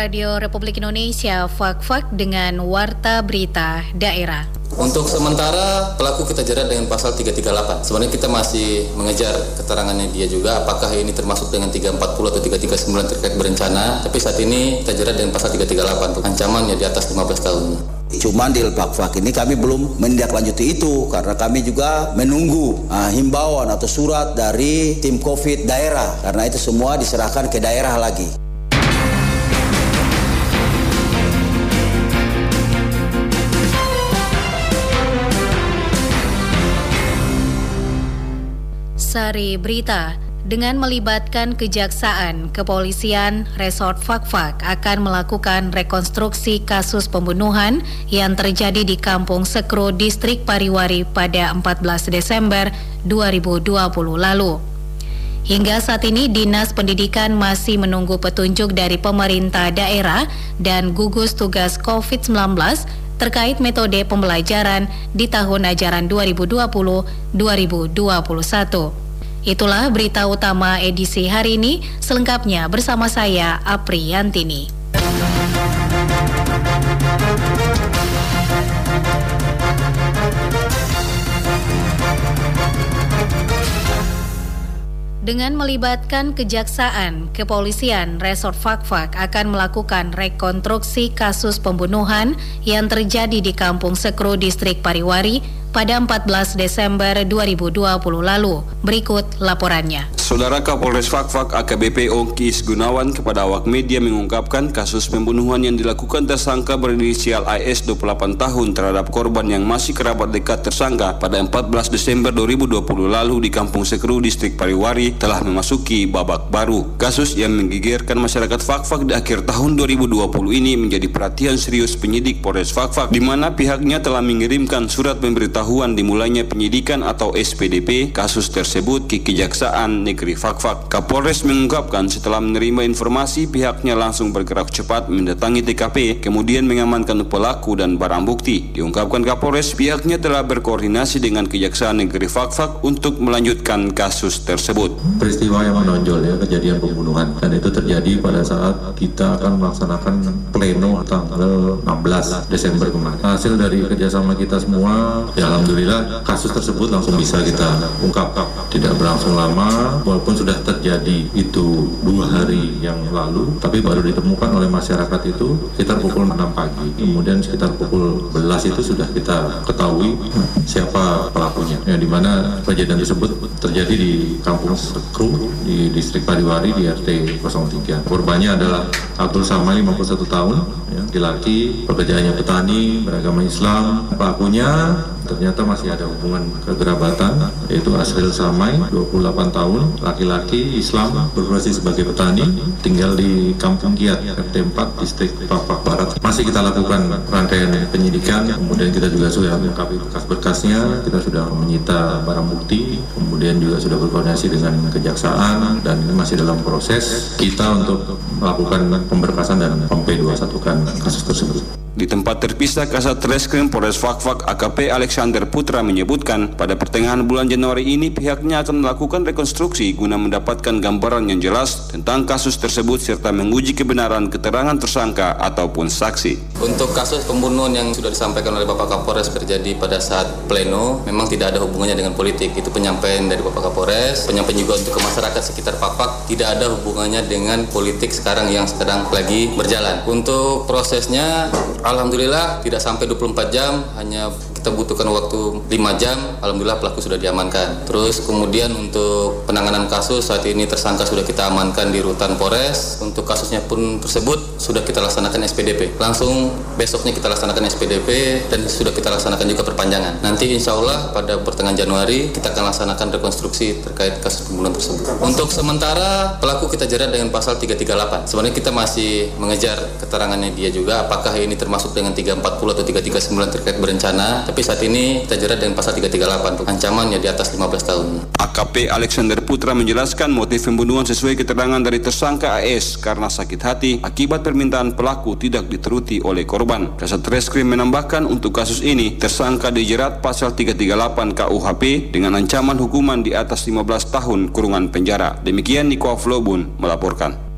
Radio Republik Indonesia Fak-Fak dengan Warta Berita Daerah. Untuk sementara pelaku kita jerat dengan pasal 338. Sebenarnya kita masih mengejar keterangannya dia juga apakah ini termasuk dengan 340 atau 339 terkait berencana. Tapi saat ini kita jerat dengan pasal 338 untuk ancamannya di atas 15 tahun. Cuman di Fak ini kami belum menindaklanjuti itu karena kami juga menunggu uh, himbauan atau surat dari tim COVID daerah karena itu semua diserahkan ke daerah lagi. Sari Berita dengan melibatkan kejaksaan, kepolisian, resort Fakfak akan melakukan rekonstruksi kasus pembunuhan yang terjadi di Kampung Sekro, Distrik Pariwari pada 14 Desember 2020 lalu. Hingga saat ini Dinas Pendidikan masih menunggu petunjuk dari pemerintah daerah dan gugus tugas COVID-19 terkait metode pembelajaran di tahun ajaran 2020-2021. Itulah berita utama edisi hari ini, selengkapnya bersama saya Apriantini. Dengan melibatkan kejaksaan, kepolisian, Resort Fakfak akan melakukan rekonstruksi kasus pembunuhan yang terjadi di Kampung Sekro, Distrik Pariwari, pada 14 Desember 2020 lalu. Berikut laporannya. Saudara Kapolres Fakfak AKBP Ongkis Gunawan kepada awak media mengungkapkan kasus pembunuhan yang dilakukan tersangka berinisial AS 28 tahun terhadap korban yang masih kerabat dekat tersangka pada 14 Desember 2020 lalu di Kampung Sekru, Distrik Pariwari telah memasuki babak baru. Kasus yang menggigirkan masyarakat Fakfak di akhir tahun 2020 ini menjadi perhatian serius penyidik Polres Fakfak di mana pihaknya telah mengirimkan surat pemberitahuan dimulainya penyidikan atau SPDP kasus tersebut ke Kejaksaan Negeri Fakfak. Kapolres mengungkapkan setelah menerima informasi pihaknya langsung bergerak cepat mendatangi TKP kemudian mengamankan pelaku dan barang bukti. Diungkapkan Kapolres pihaknya telah berkoordinasi dengan Kejaksaan Negeri Fakfak untuk melanjutkan kasus tersebut. Peristiwa yang menonjol ya kejadian pembunuhan dan itu terjadi pada saat kita akan melaksanakan pleno tanggal 16 Desember kemarin. Hasil dari kerjasama kita semua, ya Alhamdulillah kasus tersebut langsung bisa kita ungkap. Tidak berlangsung lama, walaupun sudah terjadi itu dua hari yang lalu, tapi baru ditemukan oleh masyarakat itu sekitar pukul 6 pagi. Kemudian sekitar pukul 11 itu sudah kita ketahui siapa pelakunya. Ya, di mana kejadian tersebut terjadi di Kampung Sekru di distrik Pariwari di RT 03. Korbannya adalah Abdul Samai 51 tahun, ya, laki-laki, pekerjaannya petani, beragama Islam. Pelakunya ternyata masih ada hubungan kegerabatan yaitu Asril Samai 28 tahun laki-laki Islam berprofesi sebagai petani tinggal di Kampung Kiat RT 4 distrik Papak Barat masih kita lakukan rangkaian penyidikan kemudian kita juga sudah melengkapi bekas-berkasnya kita sudah menyita barang bukti kemudian juga sudah berkoordinasi dengan kejaksaan dan masih dalam proses kita untuk melakukan pemberkasan dan mem-P21 kan kasus tersebut. Di tempat terpisah Kasat Reskrim Polres Fakfak AKP Alexander Putra menyebutkan pada pertengahan bulan Januari ini pihaknya akan melakukan rekonstruksi guna mendapatkan gambaran yang jelas tentang kasus tersebut serta menguji kebenaran keterangan tersangka ataupun saksi. Untuk kasus pembunuhan yang sudah disampaikan oleh Bapak Kapolres terjadi pada saat pleno memang tidak ada hubungannya dengan politik. Itu penyampaian dari Bapak Kapolres, penyampaian juga untuk masyarakat sekitar Fakfak tidak ada hubungannya dengan politik sekarang yang sedang lagi berjalan. Untuk prosesnya Alhamdulillah tidak sampai 24 jam, hanya kita butuhkan waktu 5 jam, alhamdulillah pelaku sudah diamankan. Terus kemudian untuk penanganan kasus saat ini tersangka sudah kita amankan di rutan Polres. Untuk kasusnya pun tersebut sudah kita laksanakan SPDP. Langsung besoknya kita laksanakan SPDP dan sudah kita laksanakan juga perpanjangan. Nanti insya Allah pada pertengahan Januari kita akan laksanakan rekonstruksi terkait kasus pembunuhan tersebut. Untuk sementara pelaku kita jerat dengan pasal 338. Sebenarnya kita masih mengejar keterangannya dia juga apakah ini termasuk dengan 340 atau 339 terkait berencana tapi saat ini kita jerat dengan pasal 338 untuk ancamannya di atas 15 tahun. AKP Alexander Putra menjelaskan motif pembunuhan sesuai keterangan dari tersangka AS karena sakit hati akibat permintaan pelaku tidak diteruti oleh korban. Kasat Reskrim menambahkan untuk kasus ini tersangka dijerat pasal 338 KUHP dengan ancaman hukuman di atas 15 tahun kurungan penjara. Demikian Niko Aflobun melaporkan.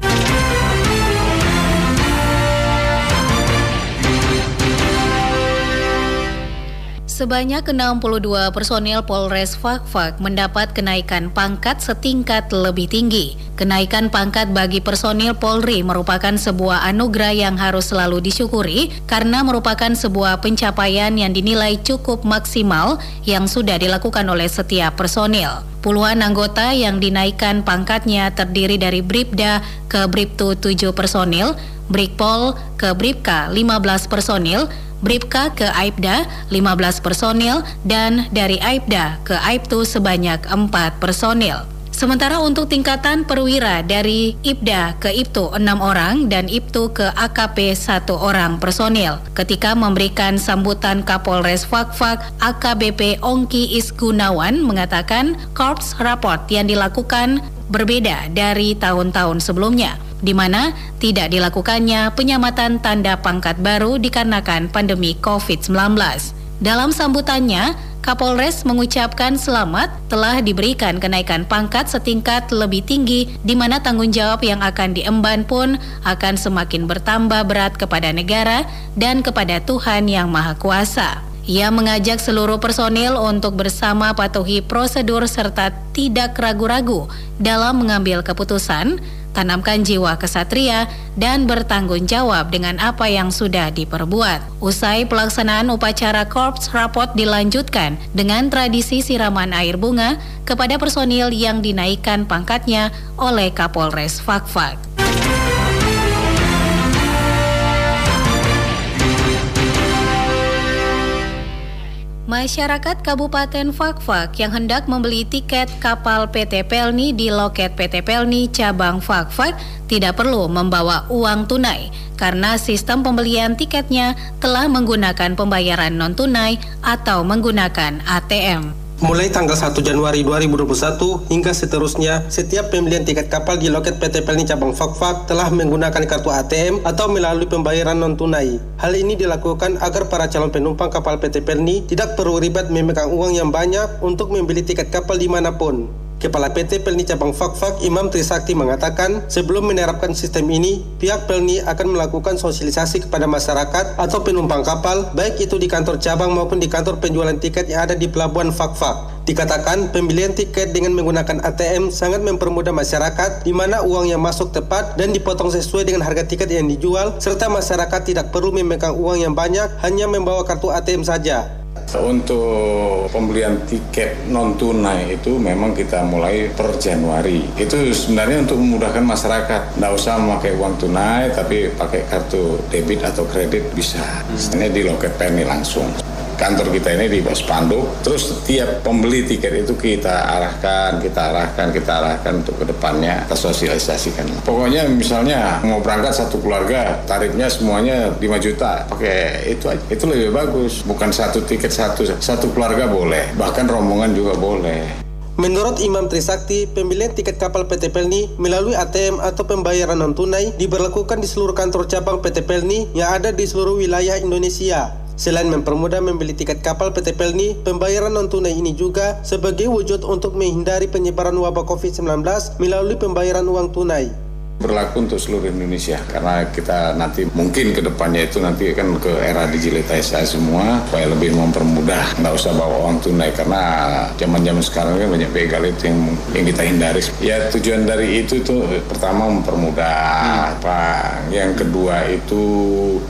Sebanyak 62 personil Polres Fakfak mendapat kenaikan pangkat setingkat lebih tinggi. Kenaikan pangkat bagi personil Polri merupakan sebuah anugerah yang harus selalu disyukuri karena merupakan sebuah pencapaian yang dinilai cukup maksimal yang sudah dilakukan oleh setiap personil. Puluhan anggota yang dinaikkan pangkatnya terdiri dari Bribda ke Bribtu 7 personil, Brigpol ke Bribka 15 personil, Bripka ke Aibda 15 personil dan dari Aibda ke Aibtu sebanyak 4 personil. Sementara untuk tingkatan perwira dari Ibda ke Ibtu 6 orang dan Ibtu ke AKP 1 orang personil. Ketika memberikan sambutan Kapolres Fakfak AKBP Ongki Isgunawan mengatakan korps raport yang dilakukan berbeda dari tahun-tahun sebelumnya di mana tidak dilakukannya penyamatan tanda pangkat baru dikarenakan pandemi COVID-19. Dalam sambutannya, Kapolres mengucapkan selamat telah diberikan kenaikan pangkat setingkat lebih tinggi di mana tanggung jawab yang akan diemban pun akan semakin bertambah berat kepada negara dan kepada Tuhan Yang Maha Kuasa. Ia mengajak seluruh personil untuk bersama patuhi prosedur serta tidak ragu-ragu dalam mengambil keputusan tanamkan jiwa kesatria, dan bertanggung jawab dengan apa yang sudah diperbuat. Usai pelaksanaan upacara Korps Rapot dilanjutkan dengan tradisi siraman air bunga kepada personil yang dinaikkan pangkatnya oleh Kapolres Fakfak. Masyarakat Kabupaten Fakfak yang hendak membeli tiket kapal PT Pelni di loket PT Pelni cabang Fakfak tidak perlu membawa uang tunai karena sistem pembelian tiketnya telah menggunakan pembayaran non tunai atau menggunakan ATM. Mulai tanggal 1 Januari 2021 hingga seterusnya, setiap pembelian tiket kapal di loket PT Pelni cabang Fakfak telah menggunakan kartu ATM atau melalui pembayaran non-tunai. Hal ini dilakukan agar para calon penumpang kapal PT Pelni tidak perlu ribet memegang uang yang banyak untuk membeli tiket kapal di mana pun. Kepala PT Pelni Cabang Fakfak Imam Trisakti mengatakan sebelum menerapkan sistem ini, pihak Pelni akan melakukan sosialisasi kepada masyarakat atau penumpang kapal, baik itu di kantor cabang maupun di kantor penjualan tiket yang ada di pelabuhan Fakfak. Dikatakan pembelian tiket dengan menggunakan ATM sangat mempermudah masyarakat di mana uang yang masuk tepat dan dipotong sesuai dengan harga tiket yang dijual serta masyarakat tidak perlu memegang uang yang banyak hanya membawa kartu ATM saja. Untuk pembelian tiket non tunai itu memang kita mulai per Januari. Itu sebenarnya untuk memudahkan masyarakat. Tidak usah memakai uang tunai, tapi pakai kartu debit atau kredit bisa. Ini di loket PNI langsung kantor kita ini di bawah spanduk. Terus setiap pembeli tiket itu kita arahkan, kita arahkan, kita arahkan untuk ke depannya kita sosialisasikan. Pokoknya misalnya mau berangkat satu keluarga, tarifnya semuanya 5 juta, pakai itu aja. Itu lebih bagus. Bukan satu tiket satu, satu keluarga boleh, bahkan rombongan juga boleh. Menurut Imam Trisakti, pembelian tiket kapal PT Pelni melalui ATM atau pembayaran non-tunai diberlakukan di seluruh kantor cabang PT Pelni yang ada di seluruh wilayah Indonesia. Selain mempermudah membeli tiket kapal PT Pelni, pembayaran non-tunai ini juga sebagai wujud untuk menghindari penyebaran wabah COVID-19 melalui pembayaran uang tunai berlaku untuk seluruh Indonesia. Karena kita nanti mungkin ke depannya itu nanti kan ke era digitalisasi semua supaya lebih mempermudah. Nggak usah bawa uang tunai karena zaman-zaman sekarang kan banyak begal itu yang yang kita hindari. Ya tujuan dari itu tuh pertama mempermudah. Hmm. Pak yang kedua itu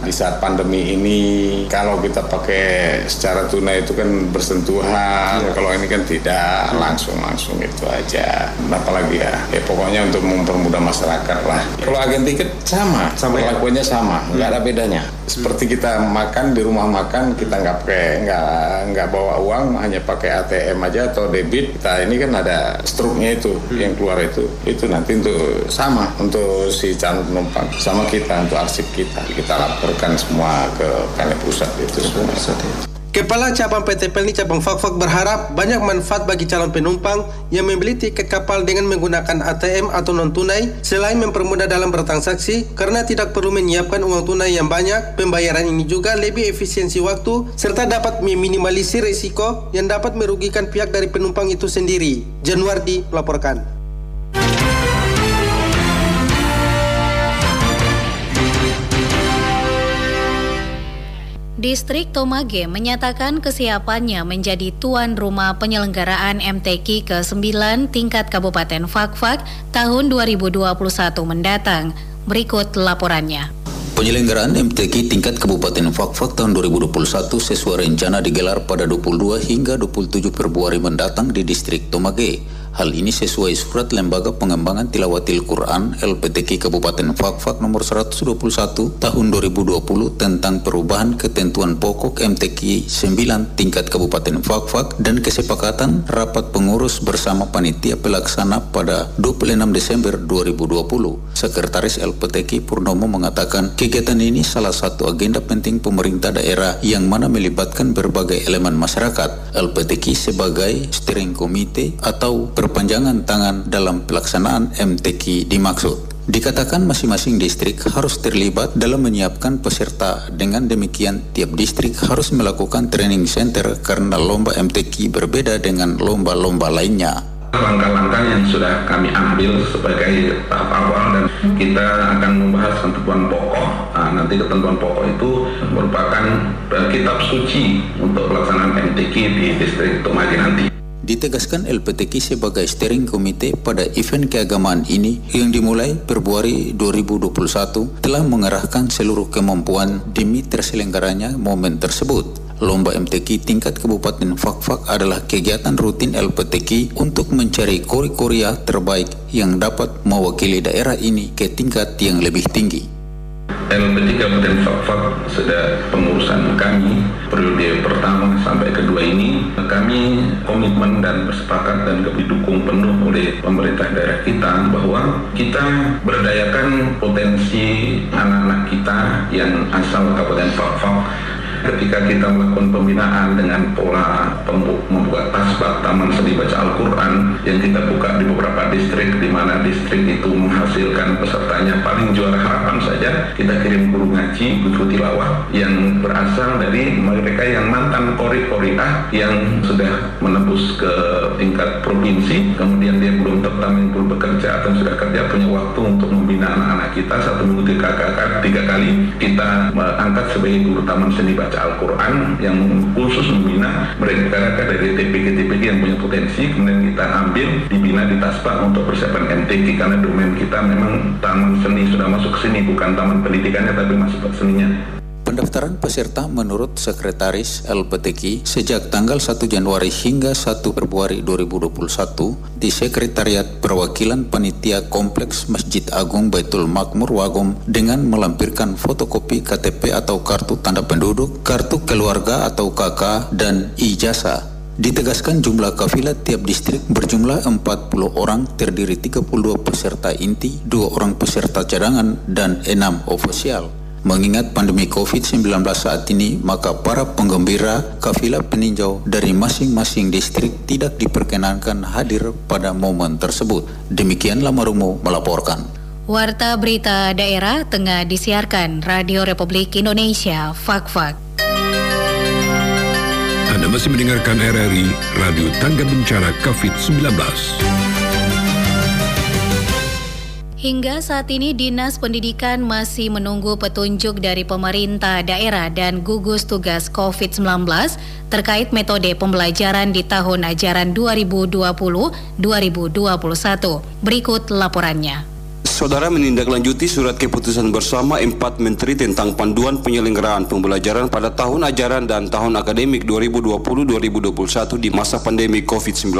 di saat pandemi ini kalau kita pakai secara tunai itu kan bersentuhan. Ya. kalau ini kan tidak langsung langsung itu aja. Apalagi ya ya pokoknya untuk mempermudah masyarakat lah. Kalau agen tiket sama, sama perlakuannya ya? sama, nggak ada bedanya. Seperti kita makan di rumah makan, kita nggak pakai nggak nggak bawa uang, hanya pakai ATM aja atau debit. Kita ini kan ada struknya itu hmm. yang keluar itu, itu nanti untuk sama untuk si calon penumpang, sama kita untuk arsip kita, kita laporkan semua ke kantor pusat itu semua. Ya. Kepala Cabang PT Pelni Cabang Fakfak berharap banyak manfaat bagi calon penumpang yang membeli tiket kapal dengan menggunakan ATM atau non-tunai selain mempermudah dalam bertransaksi karena tidak perlu menyiapkan uang tunai yang banyak, pembayaran ini juga lebih efisiensi waktu serta dapat meminimalisir risiko yang dapat merugikan pihak dari penumpang itu sendiri. Januardi melaporkan. Distrik Tomage menyatakan kesiapannya menjadi tuan rumah penyelenggaraan MTQ ke-9 tingkat Kabupaten Fakfak tahun 2021 mendatang. Berikut laporannya. Penyelenggaraan MTQ tingkat Kabupaten Fakfak tahun 2021 sesuai rencana digelar pada 22 hingga 27 Februari mendatang di distrik Tomage. Hal ini sesuai surat Lembaga Pengembangan Tilawatil Quran LPTQ Kabupaten Fakfak nomor 121 tahun 2020 tentang perubahan ketentuan pokok MTQ 9 tingkat Kabupaten Fakfak dan kesepakatan rapat pengurus bersama panitia pelaksana pada 26 Desember 2020. Sekretaris LPTQ Purnomo mengatakan kegiatan ini salah satu agenda penting pemerintah daerah yang mana melibatkan berbagai elemen masyarakat. LPTQ sebagai steering committee atau perpanjangan tangan dalam pelaksanaan MTQ dimaksud. Dikatakan masing-masing distrik harus terlibat dalam menyiapkan peserta. Dengan demikian, tiap distrik harus melakukan training center karena lomba MTQ berbeda dengan lomba-lomba lainnya. Langkah-langkah yang sudah kami ambil sebagai tahap awal dan kita akan membahas ketentuan pokok. Nah, nanti ketentuan pokok itu merupakan kitab suci untuk pelaksanaan MTQ di distrik Tomagi nanti. Ditegaskan LPTQ sebagai steering committee pada event keagamaan ini yang dimulai Februari 2021 telah mengerahkan seluruh kemampuan demi terselenggaranya momen tersebut. Lomba MTQ tingkat Kabupaten Fakfak adalah kegiatan rutin LPTQ untuk mencari kori-koria terbaik yang dapat mewakili daerah ini ke tingkat yang lebih tinggi. LP3 Kabupaten Fakfak sudah pengurusan kami periode pertama sampai kedua ini. Kami komitmen dan bersepakat dan didukung penuh oleh pemerintah daerah kita bahwa kita berdayakan potensi anak-anak kita yang asal Kabupaten Fakfak ketika kita melakukan pembinaan dengan pola membuka tasbak Taman Seni Baca Al-Quran yang kita buka di beberapa distrik di mana distrik itu menghasilkan pesertanya paling juara harapan saja kita kirim guru ngaji, guru tilawah yang berasal dari mereka yang mantan kori koriah yang sudah menembus ke tingkat provinsi. Kemudian dia belum tetap belum bekerja atau sudah kerja punya waktu untuk membina anak-anak kita. Satu minggu tiga, tiga kali kita angkat sebagai guru Taman Seni Baca membaca Al-Quran yang khusus membina mereka dari TPG-TPG yang punya potensi. Kemudian kita ambil dibina di Taspa untuk persiapan MTQ karena domain kita memang taman seni sudah masuk ke sini bukan taman pendidikannya tapi masuk ke seninya Pendaftaran peserta menurut Sekretaris LPTQ sejak tanggal 1 Januari hingga 1 Februari 2021 di Sekretariat Perwakilan Panitia Kompleks Masjid Agung Baitul Makmur Wagom dengan melampirkan fotokopi KTP atau kartu tanda penduduk, kartu keluarga atau KK, dan ijazah. Ditegaskan jumlah kafilah tiap distrik berjumlah 40 orang terdiri 32 peserta inti, 2 orang peserta cadangan, dan 6 ofisial. Mengingat pandemi COVID-19 saat ini, maka para penggembira kafilah peninjau dari masing-masing distrik tidak diperkenankan hadir pada momen tersebut. Demikian Lamarumo melaporkan. Warta Berita Daerah tengah disiarkan Radio Republik Indonesia, Fakfak. Anda masih mendengarkan RRI Radio Tangga Bencana COVID-19. Hingga saat ini Dinas Pendidikan masih menunggu petunjuk dari pemerintah daerah dan gugus tugas COVID-19 terkait metode pembelajaran di tahun ajaran 2020-2021. Berikut laporannya. Saudara menindaklanjuti surat keputusan bersama empat menteri tentang panduan penyelenggaraan pembelajaran pada tahun ajaran dan tahun akademik 2020-2021 di masa pandemi COVID-19,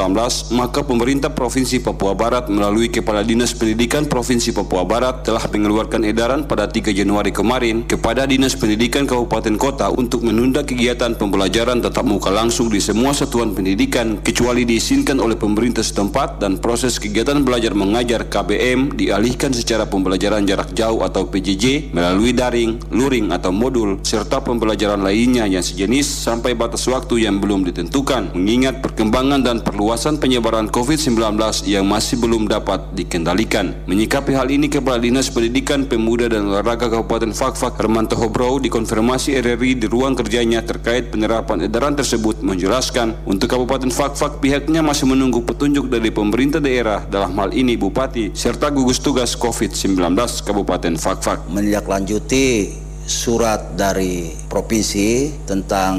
maka pemerintah Provinsi Papua Barat melalui Kepala Dinas Pendidikan Provinsi Papua Barat telah mengeluarkan edaran pada 3 Januari kemarin kepada Dinas Pendidikan Kabupaten Kota untuk menunda kegiatan pembelajaran tetap muka langsung di semua satuan pendidikan kecuali diizinkan oleh pemerintah setempat dan proses kegiatan belajar mengajar KBM dialihkan secara pembelajaran jarak jauh atau PJJ melalui daring, luring atau modul serta pembelajaran lainnya yang sejenis sampai batas waktu yang belum ditentukan mengingat perkembangan dan perluasan penyebaran COVID-19 yang masih belum dapat dikendalikan. Menyikapi hal ini Kepala Dinas Pendidikan Pemuda dan Olahraga Kabupaten Fakfak Hermanto Hobro dikonfirmasi RRI di ruang kerjanya terkait penerapan edaran tersebut menjelaskan untuk Kabupaten Fakfak pihaknya masih menunggu petunjuk dari pemerintah daerah dalam hal ini Bupati serta gugus tugas COVID-19 Kabupaten Fakfak. Menindaklanjuti surat dari provinsi tentang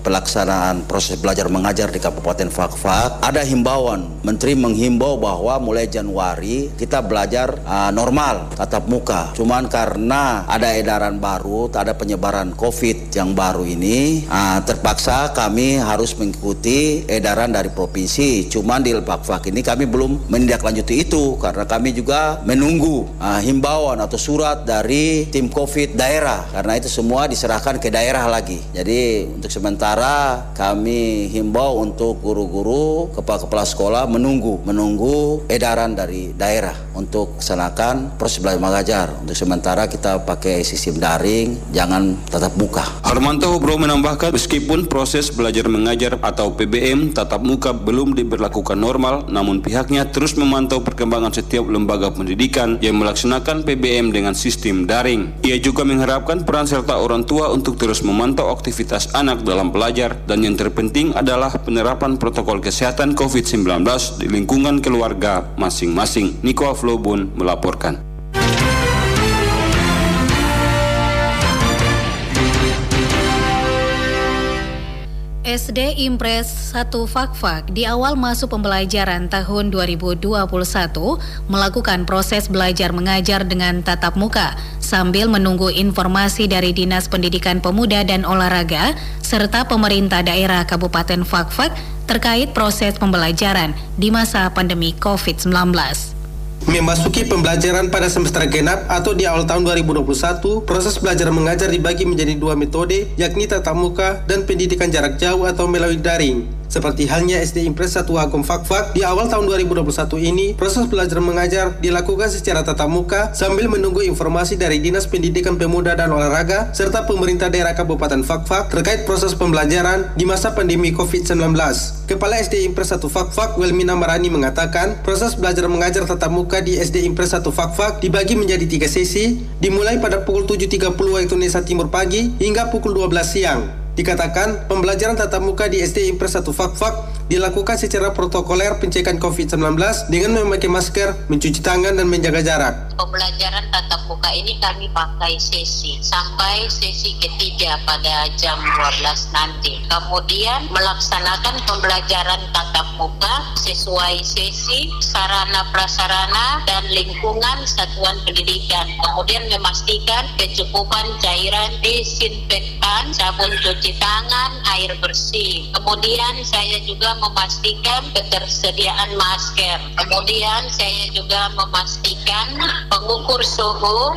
pelaksanaan proses belajar mengajar di Kabupaten Fakfak. Ada himbauan. Menteri menghimbau bahwa mulai Januari kita belajar uh, normal tatap muka. Cuman karena ada edaran baru ada penyebaran COVID yang baru ini uh, terpaksa kami harus mengikuti edaran dari provinsi. Cuman di Fakfak ini kami belum menindaklanjuti itu karena kami juga menunggu uh, himbauan atau surat dari tim COVID daerah karena itu semua diserahkan ke daerah lagi jadi untuk sementara kami himbau untuk guru-guru, kepala-kepala sekolah menunggu menunggu edaran dari daerah untuk melaksanakan proses belajar mengajar. Untuk sementara kita pakai sistem daring, jangan tatap muka. Harmanto Bro menambahkan meskipun proses belajar mengajar atau PBM tatap muka belum diberlakukan normal, namun pihaknya terus memantau perkembangan setiap lembaga pendidikan yang melaksanakan PBM dengan sistem daring. Ia juga mengharapkan peran serta orang tua untuk terus memantau aktivitas anak dalam belajar dan yang terpenting adalah penerapan protokol kesehatan COVID-19 di lingkungan keluarga masing-masing. Niko Aflobun melaporkan. SD Impres 1 Fakfak di awal masuk pembelajaran tahun 2021 melakukan proses belajar mengajar dengan tatap muka sambil menunggu informasi dari Dinas Pendidikan Pemuda dan Olahraga serta pemerintah daerah Kabupaten Fakfak terkait proses pembelajaran di masa pandemi COVID-19. Memasuki pembelajaran pada semester genap atau di awal tahun 2021, proses belajar mengajar dibagi menjadi dua metode, yakni tatap muka dan pendidikan jarak jauh atau melalui daring. Seperti halnya SD Impres 1 Agung Fakfak, di awal tahun 2021 ini, proses belajar mengajar dilakukan secara tatap muka sambil menunggu informasi dari Dinas Pendidikan Pemuda dan Olahraga serta pemerintah daerah Kabupaten Fakfak terkait proses pembelajaran di masa pandemi COVID-19. Kepala SD Impres 1 Fakfak, Welmina Marani mengatakan, proses belajar mengajar tatap muka di SD Impres 1 Fakfak dibagi menjadi tiga sesi, dimulai pada pukul 7.30 waktu Indonesia Timur pagi hingga pukul 12 siang. Dikatakan, pembelajaran tatap muka di SD Impres 1 Fakfak dilakukan secara protokoler pencegahan COVID-19 dengan memakai masker, mencuci tangan, dan menjaga jarak. Pembelajaran tatap muka ini kami pakai sesi sampai sesi ketiga pada jam 12 nanti. Kemudian melaksanakan pembelajaran tatap muka sesuai sesi, sarana prasarana, dan lingkungan satuan pendidikan. Kemudian memastikan kecukupan cairan disinfektan, sabun cuci tangan, air bersih. Kemudian saya juga memastikan ketersediaan masker. Kemudian saya juga memastikan pengukur suhu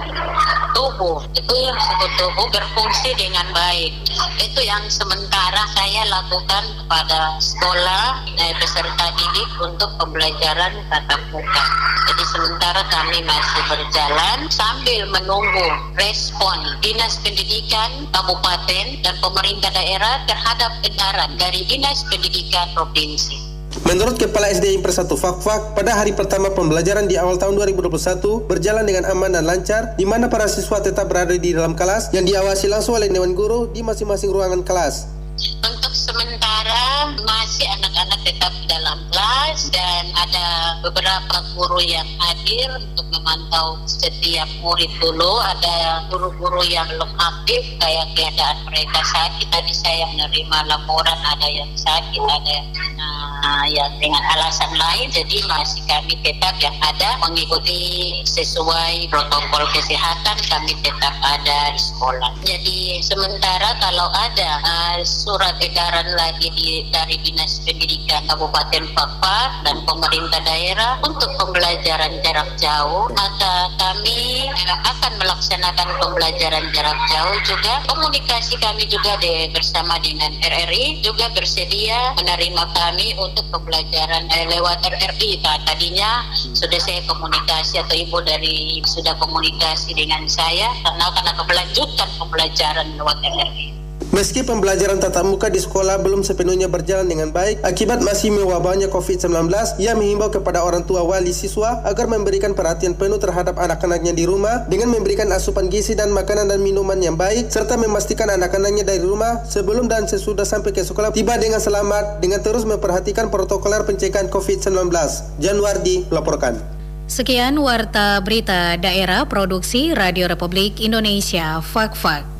tubuh. Itu yang suhu tubuh berfungsi dengan baik. Itu yang sementara saya lakukan kepada sekolah dan peserta didik untuk pembelajaran tatap muka. Jadi sementara kami masih berjalan sambil menunggu respon Dinas Pendidikan Kabupaten dan pemerintah daerah terhadap edaran dari Dinas Pendidikan Provinsi. Menurut Kepala SD Impres 1 Fakfak, pada hari pertama pembelajaran di awal tahun 2021 berjalan dengan aman dan lancar, di mana para siswa tetap berada di dalam kelas yang diawasi langsung oleh Dewan Guru di masing-masing ruangan kelas. Untuk sementara masih anak-anak tetap dalam kelas dan ada beberapa guru yang hadir untuk memantau setiap murid dulu. Ada guru-guru yang belum aktif kayak keadaan mereka sakit. Tadi saya menerima laporan ada yang sakit, ada yang nah, yang dengan alasan lain. Jadi masih kami tetap yang ada mengikuti sesuai protokol kesehatan kami tetap ada di sekolah. Jadi sementara kalau ada uh, surat edaran lagi di, dari Dinas Pendidikan Kabupaten Fakfak dan pemerintah daerah untuk pembelajaran jarak jauh, maka kami akan melaksanakan pembelajaran jarak jauh juga. Komunikasi kami juga de, bersama dengan RRI juga bersedia menerima kami untuk pembelajaran eh, lewat RRI. Nah, tadinya sudah saya komunikasi atau ibu dari sudah komunikasi dengan saya karena akan kelanjutan pembelajaran lewat RRI. Meski pembelajaran tatap muka di sekolah belum sepenuhnya berjalan dengan baik, akibat masih mewabahnya COVID-19, ia menghimbau kepada orang tua wali siswa agar memberikan perhatian penuh terhadap anak-anaknya di rumah dengan memberikan asupan gizi dan makanan dan minuman yang baik, serta memastikan anak-anaknya dari rumah sebelum dan sesudah sampai ke sekolah tiba dengan selamat dengan terus memperhatikan protokoler pencegahan COVID-19. Januardi melaporkan. Sekian warta berita daerah produksi Radio Republik Indonesia Fak Fak.